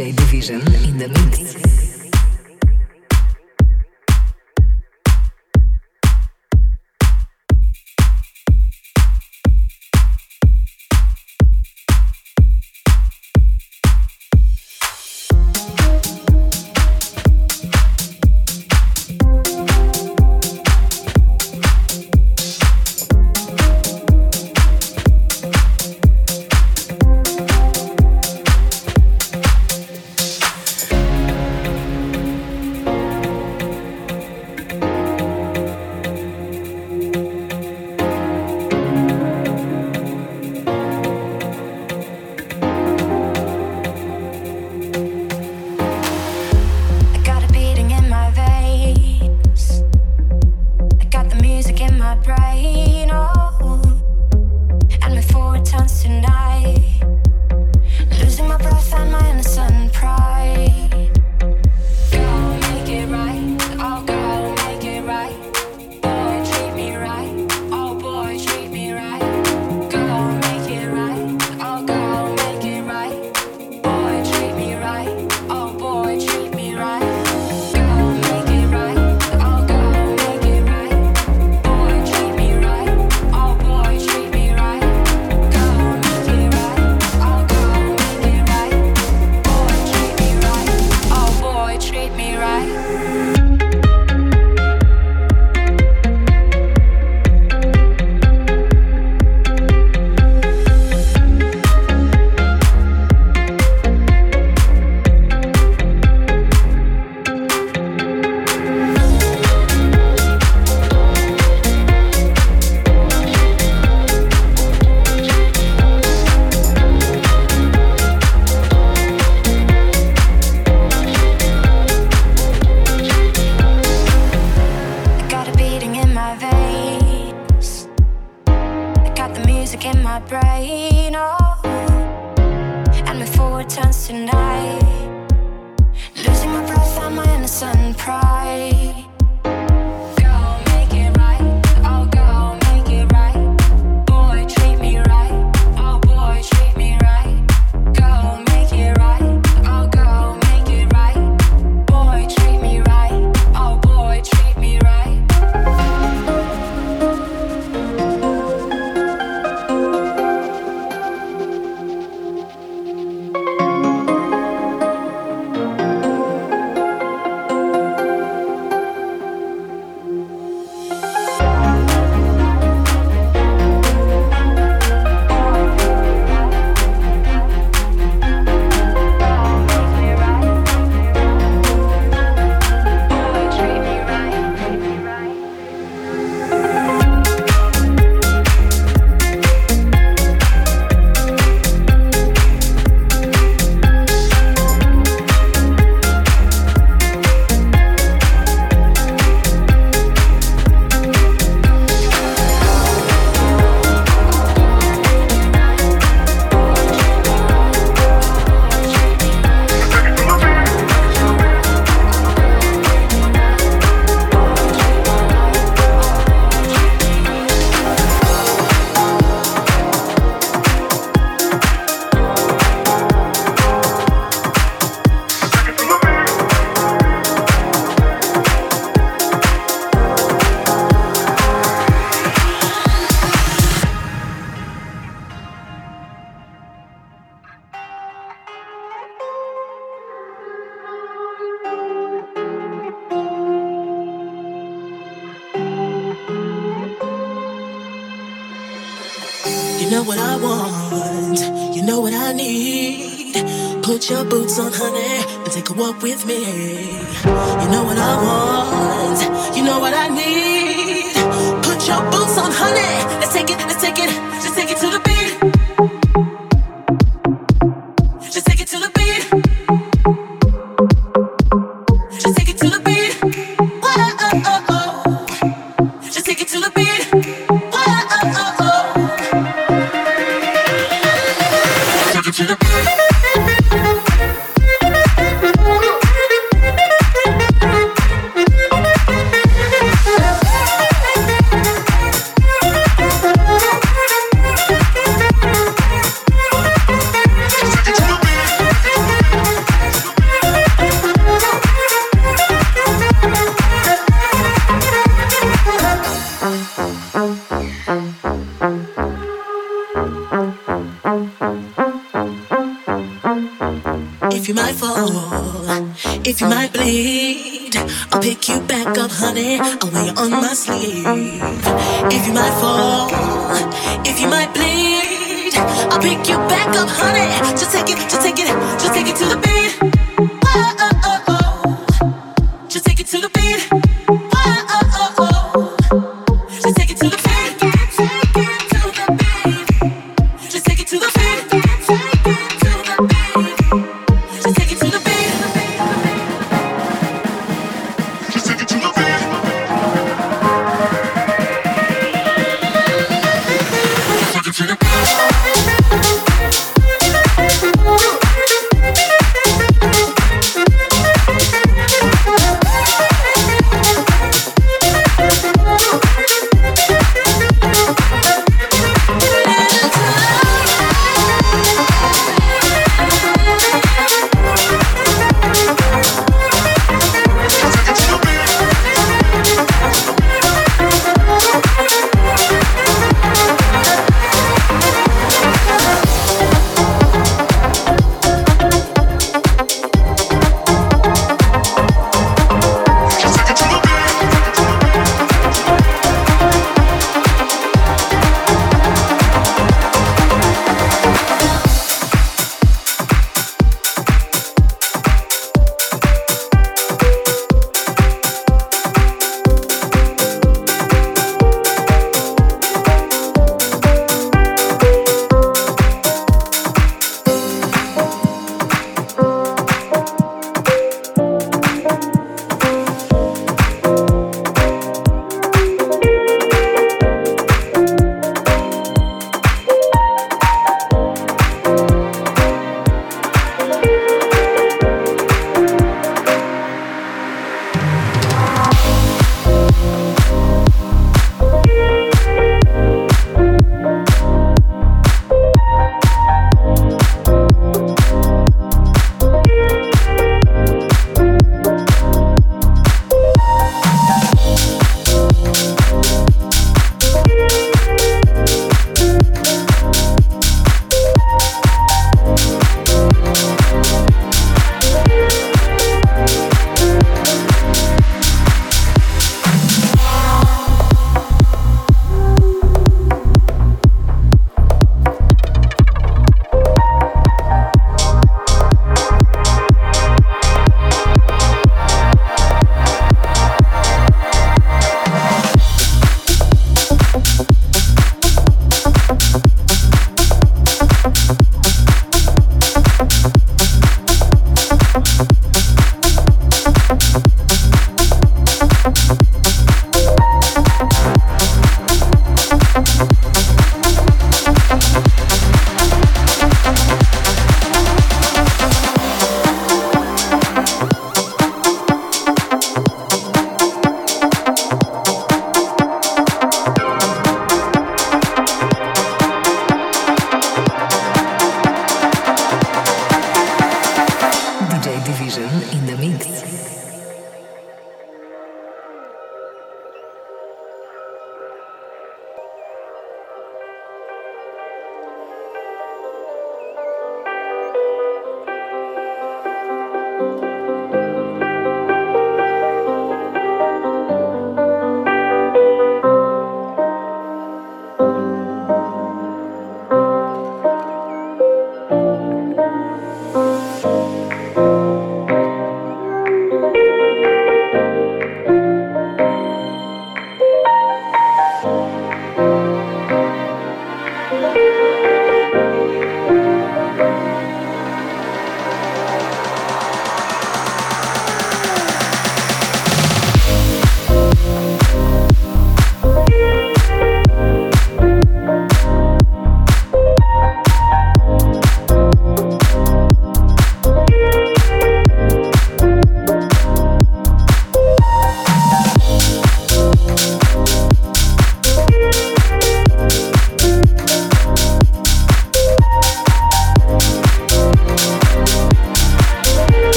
Division in the mix. With me. You know what I want, you know what I need. Put your boots on, honey. Let's take it, let's take it, let's take it to the If take it, just take it, to the beat.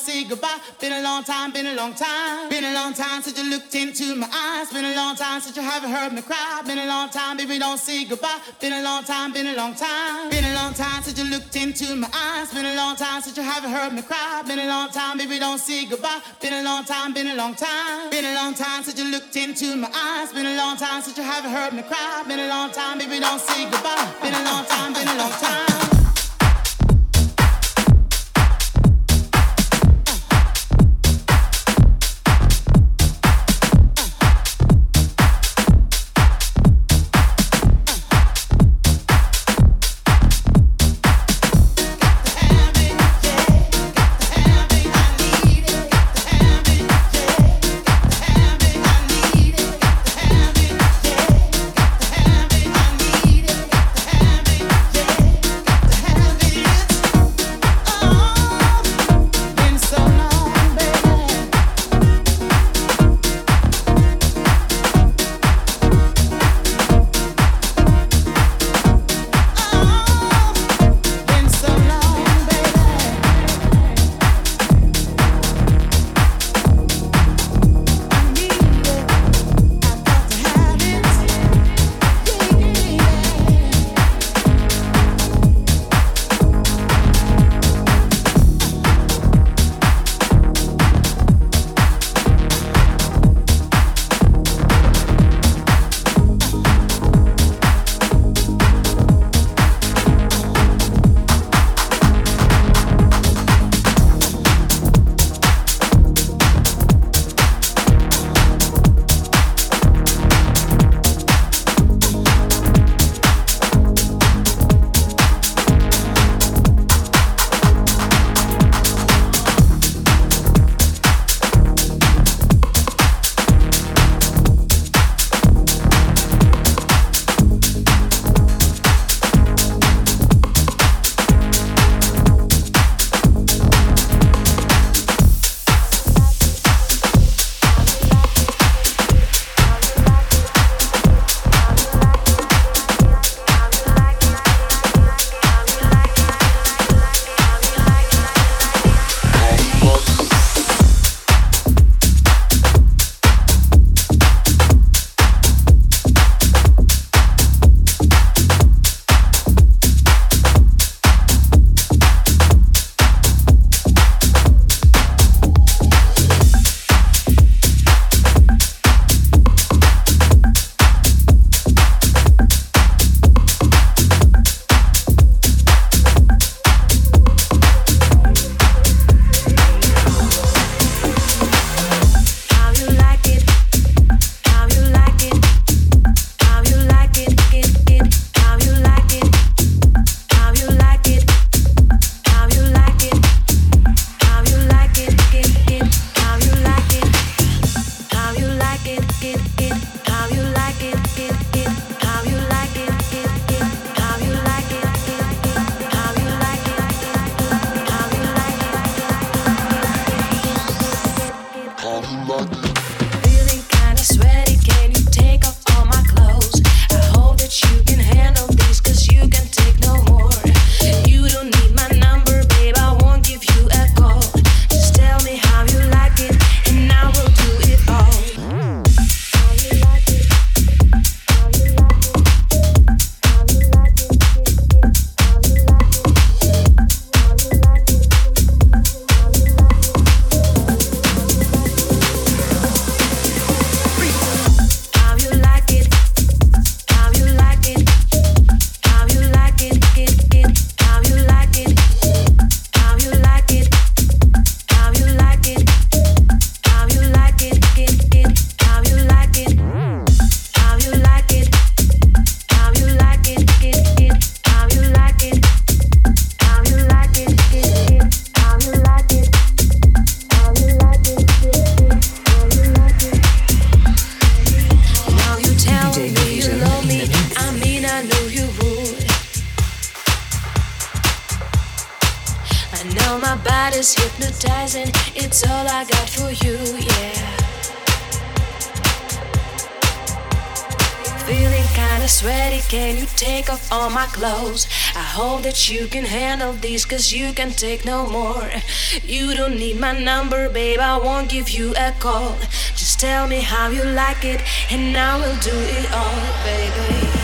Say goodbye. Been a long time, been a long time. Been a long time since you looked into my eyes. Been a long time since you haven't heard me cry. Been a long time, baby, don't say goodbye. Been a long time, been a long time. Been a long time since you looked into my eyes. Been a long time since you haven't heard me cry. Been a long time, baby, don't say goodbye. Been a long time, been a long time. Been a long time since you looked into my eyes. Been a long time since you haven't heard me cry. Been a long time, baby, don't say goodbye. Been a long time, been a long time. get it. You can handle this, cause you can take no more. You don't need my number, babe, I won't give you a call. Just tell me how you like it, and I will do it all, baby.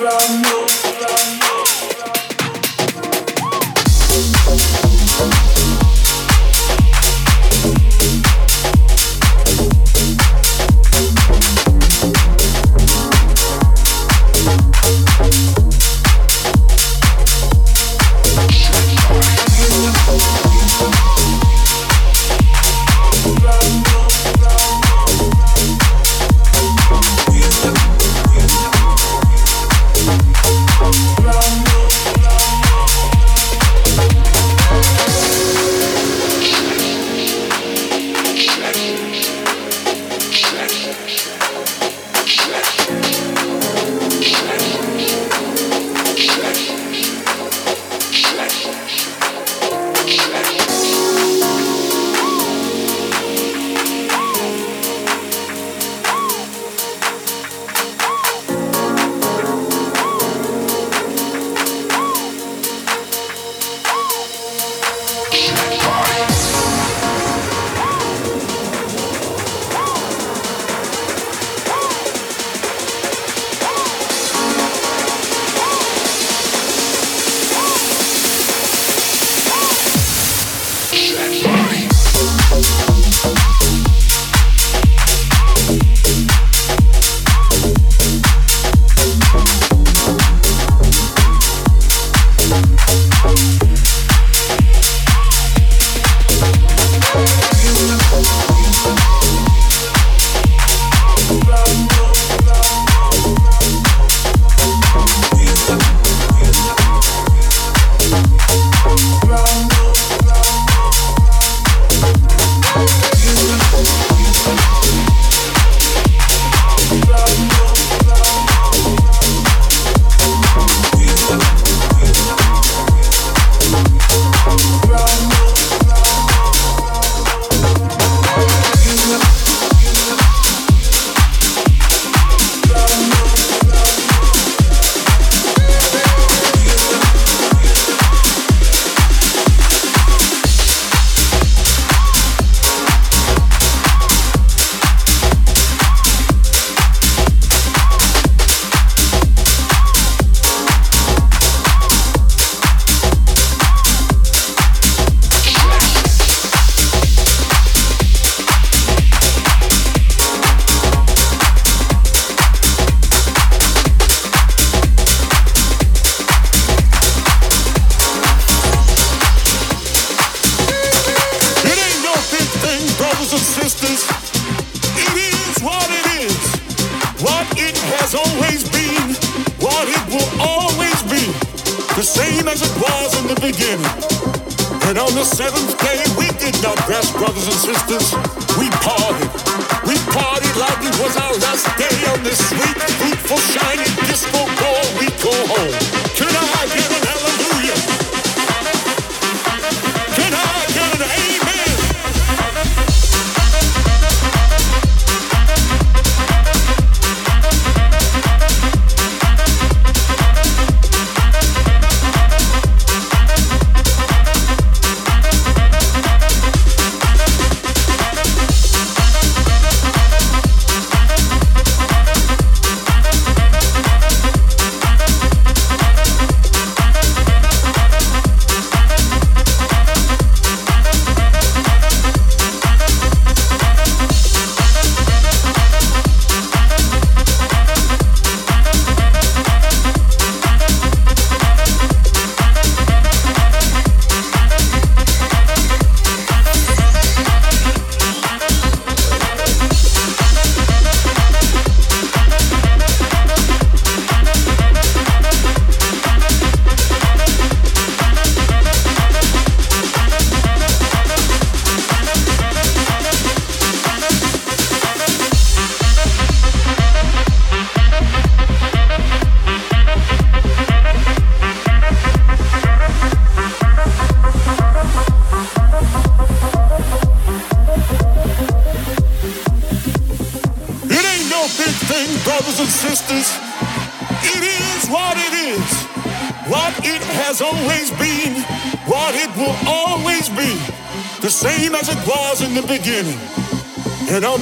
from you.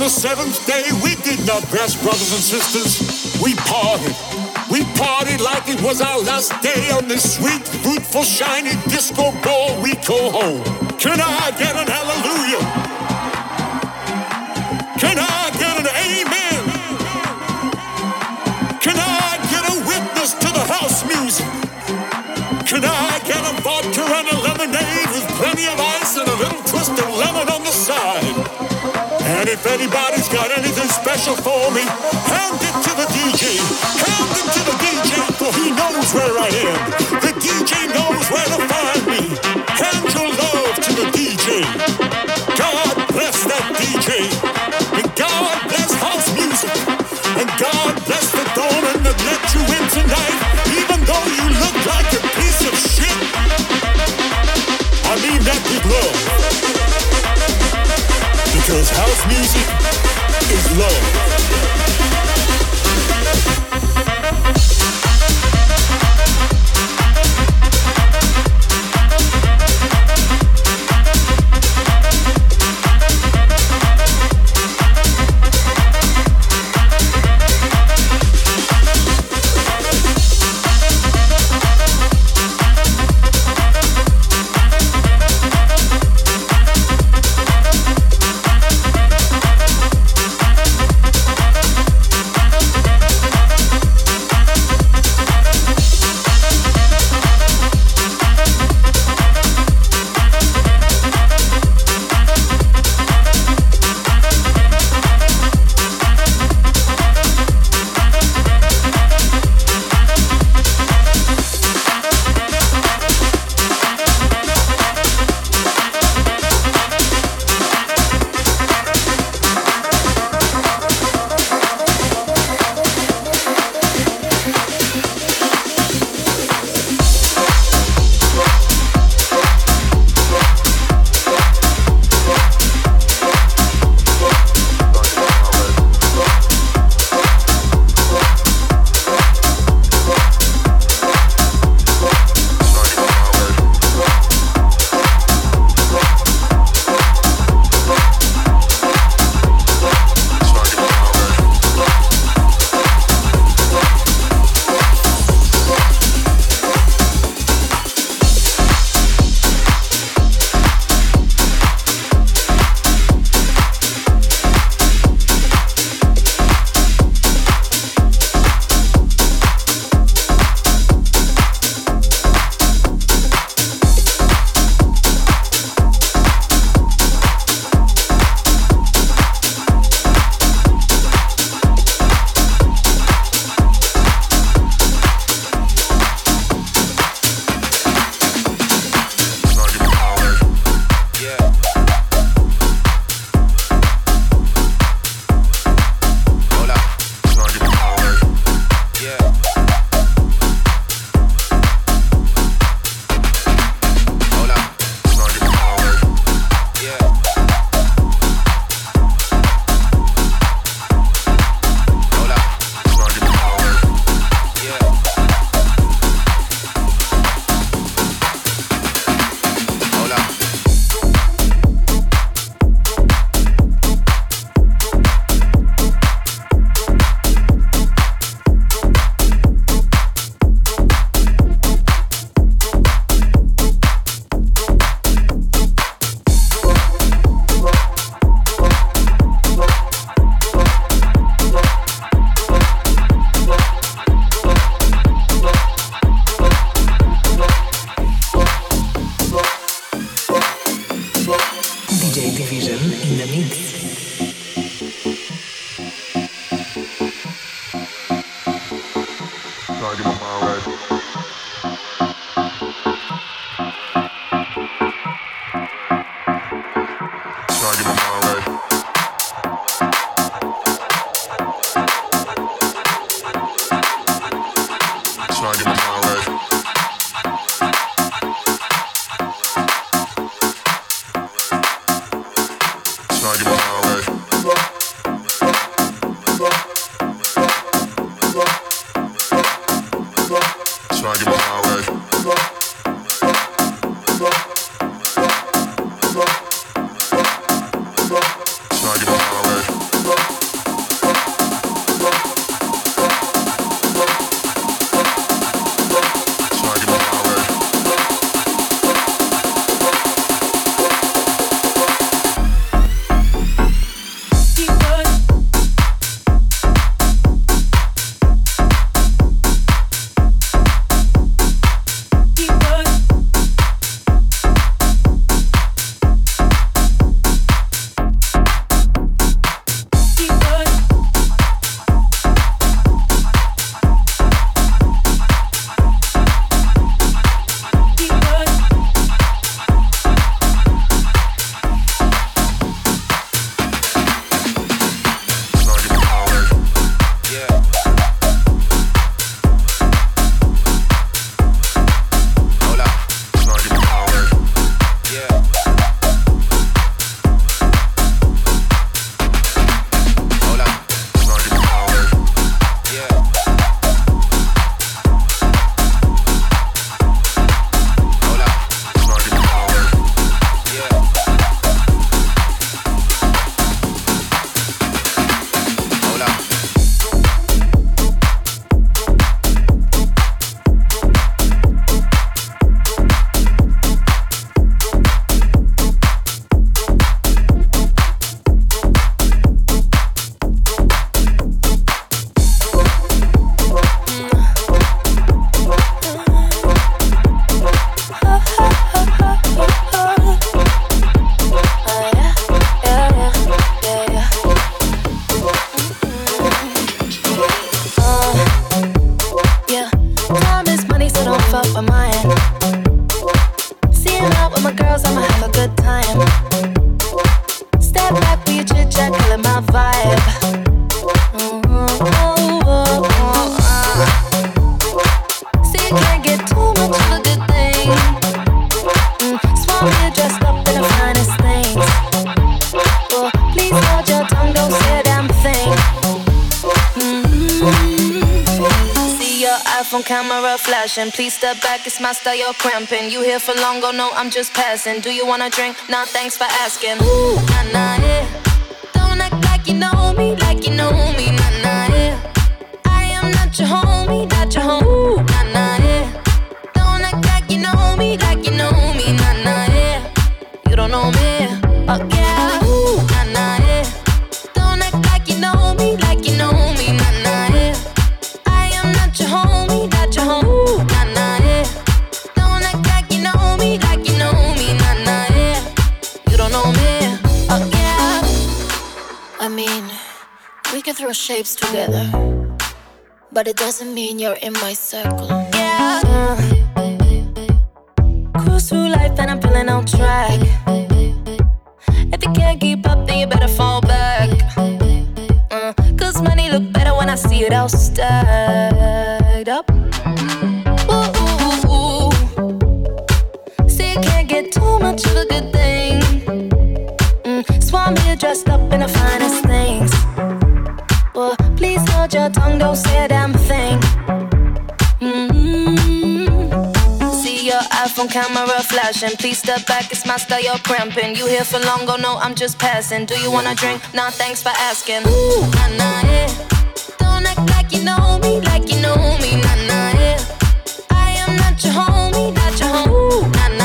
seventh day, we did our best, brothers and sisters. We parted. We parted like it was our last day on this sweet, fruitful, shiny disco ball we call home. Can I get an special for me. Hand it to the DJ. Hand it to the DJ, for he knows where I am. The DJ knows where to find. Please step back, it's my style, you're cramping. You here for long, go no, I'm just passing. Do you wanna drink? Nah, thanks for asking. Ooh, nah, nah, yeah. See it all stacked up. Ooh, ooh, ooh. See, you can't get too much of a good thing. Mm, so I'm here dressed up in the finest things Well, Please hold your tongue, don't say a damn thing. Mm-hmm. See your iPhone camera flashing. Please step back, it's my style, you're cramping. You here for long, go no, I'm just passing. Do you wanna drink? Nah, thanks for asking. Ooh, nah, nah, yeah. Nah, nah. I am not your homie, not your home. Nah,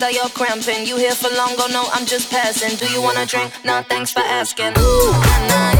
my you're cramping. You here for long, no, I'm just passing. Do you wanna drink? Nah, thanks for asking. Ooh, nah, nah.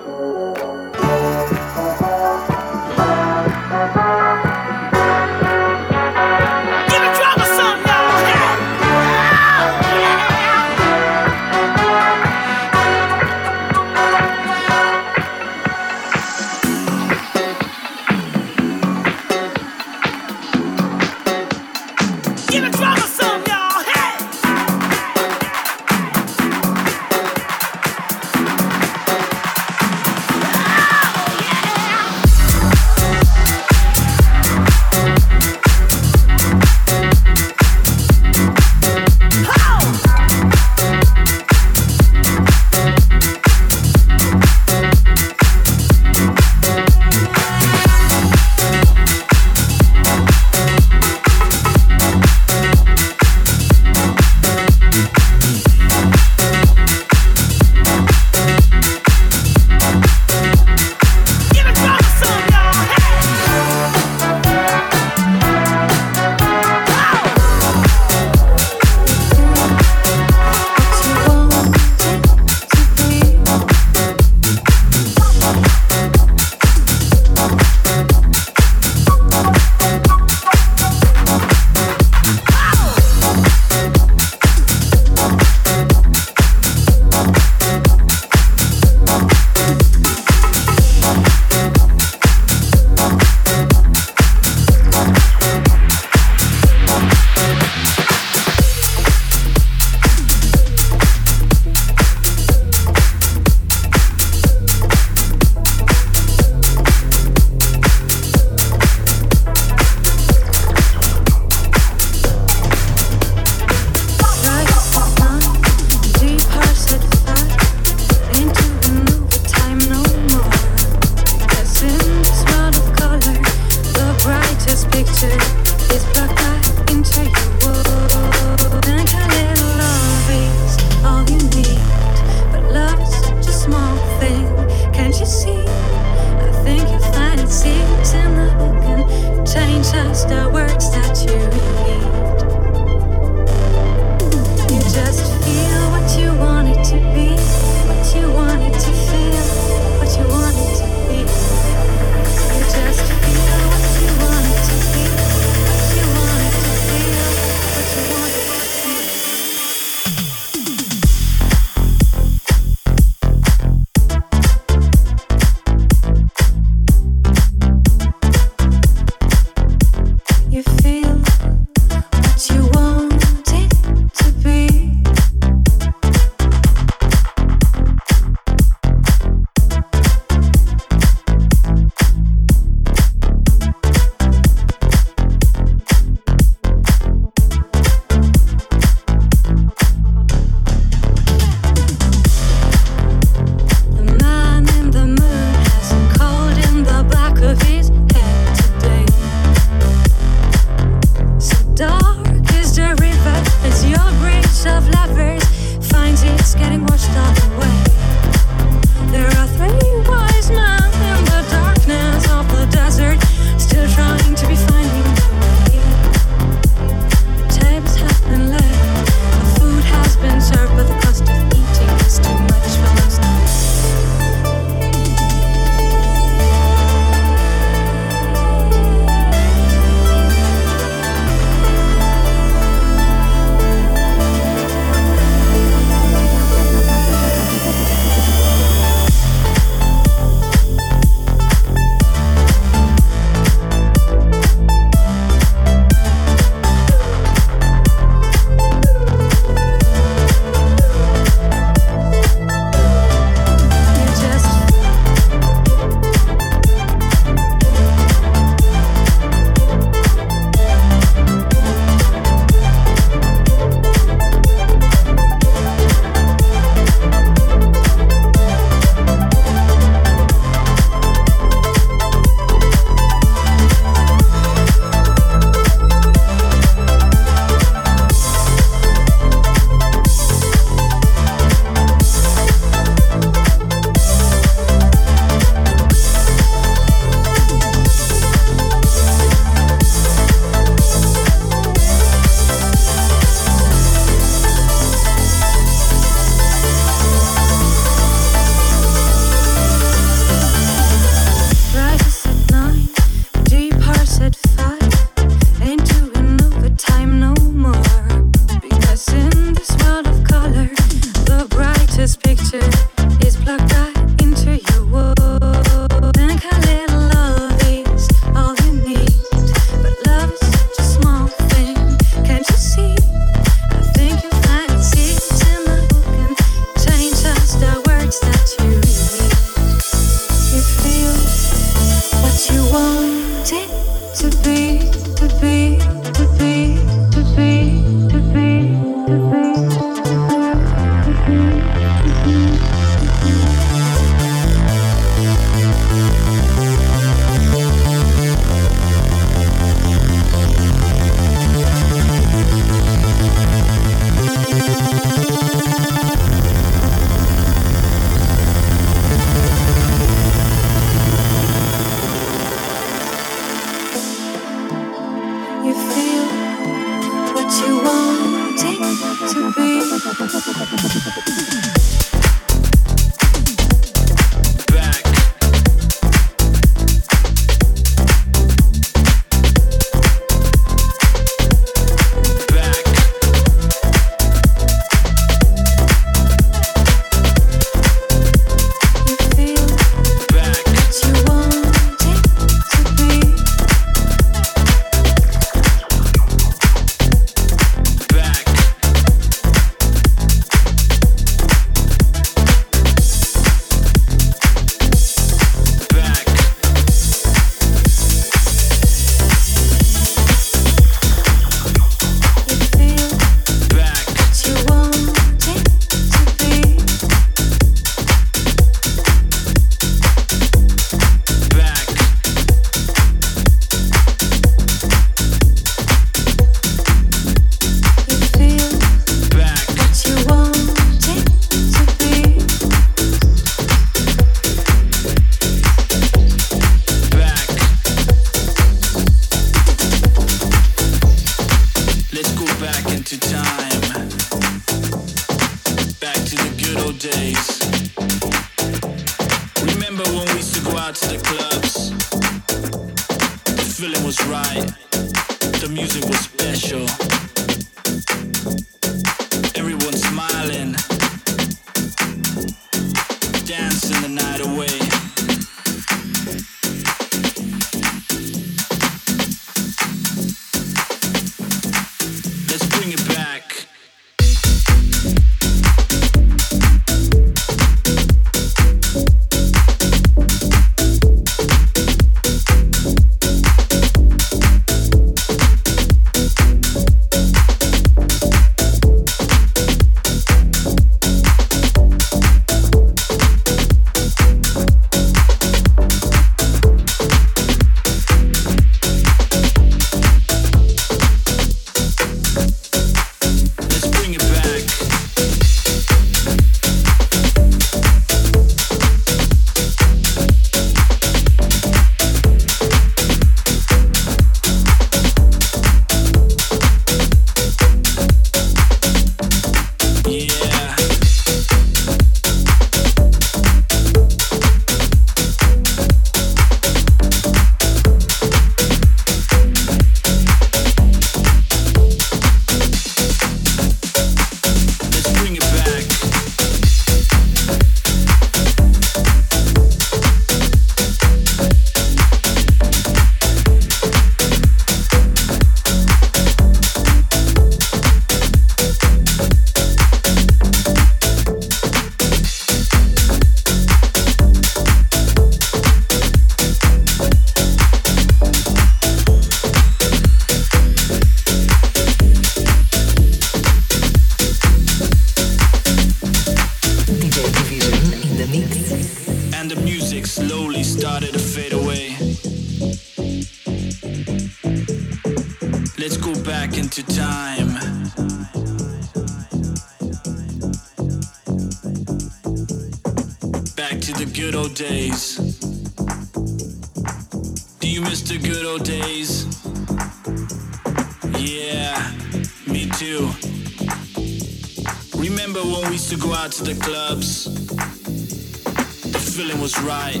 feeling was right.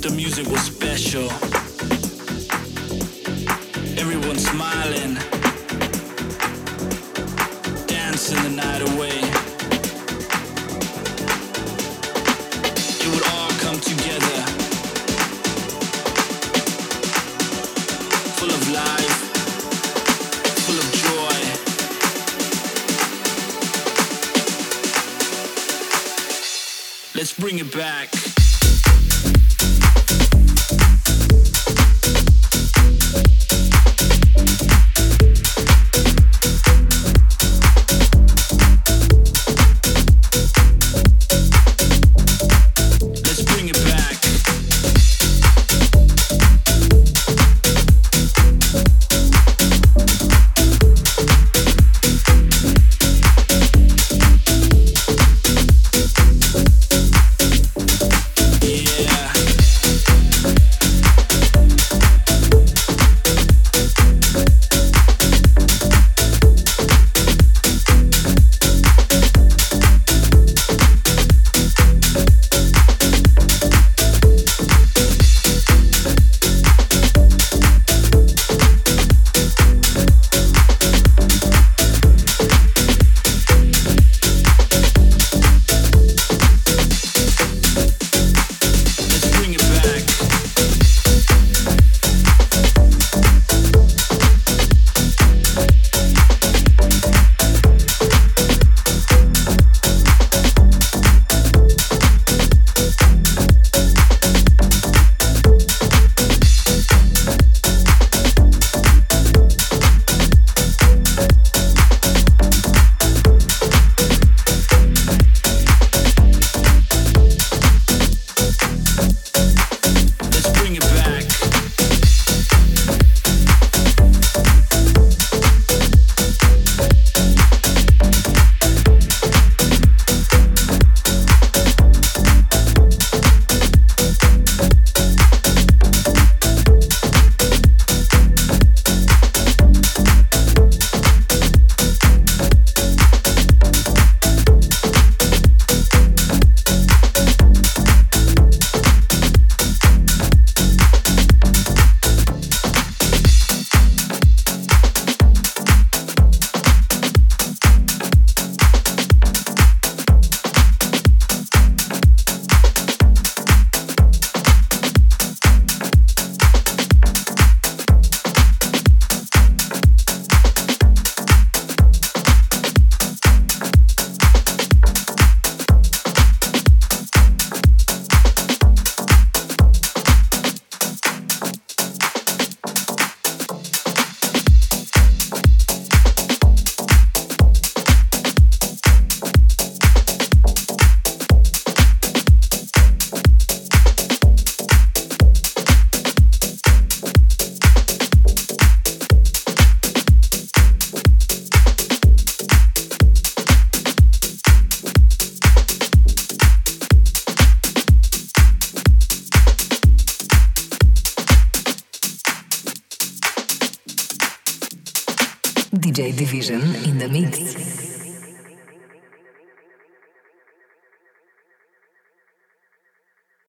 The music was special. Everyone smiling. Dancing the night away. It would all come together. Full of life. Full of joy. Let's bring it back. Division in the mix.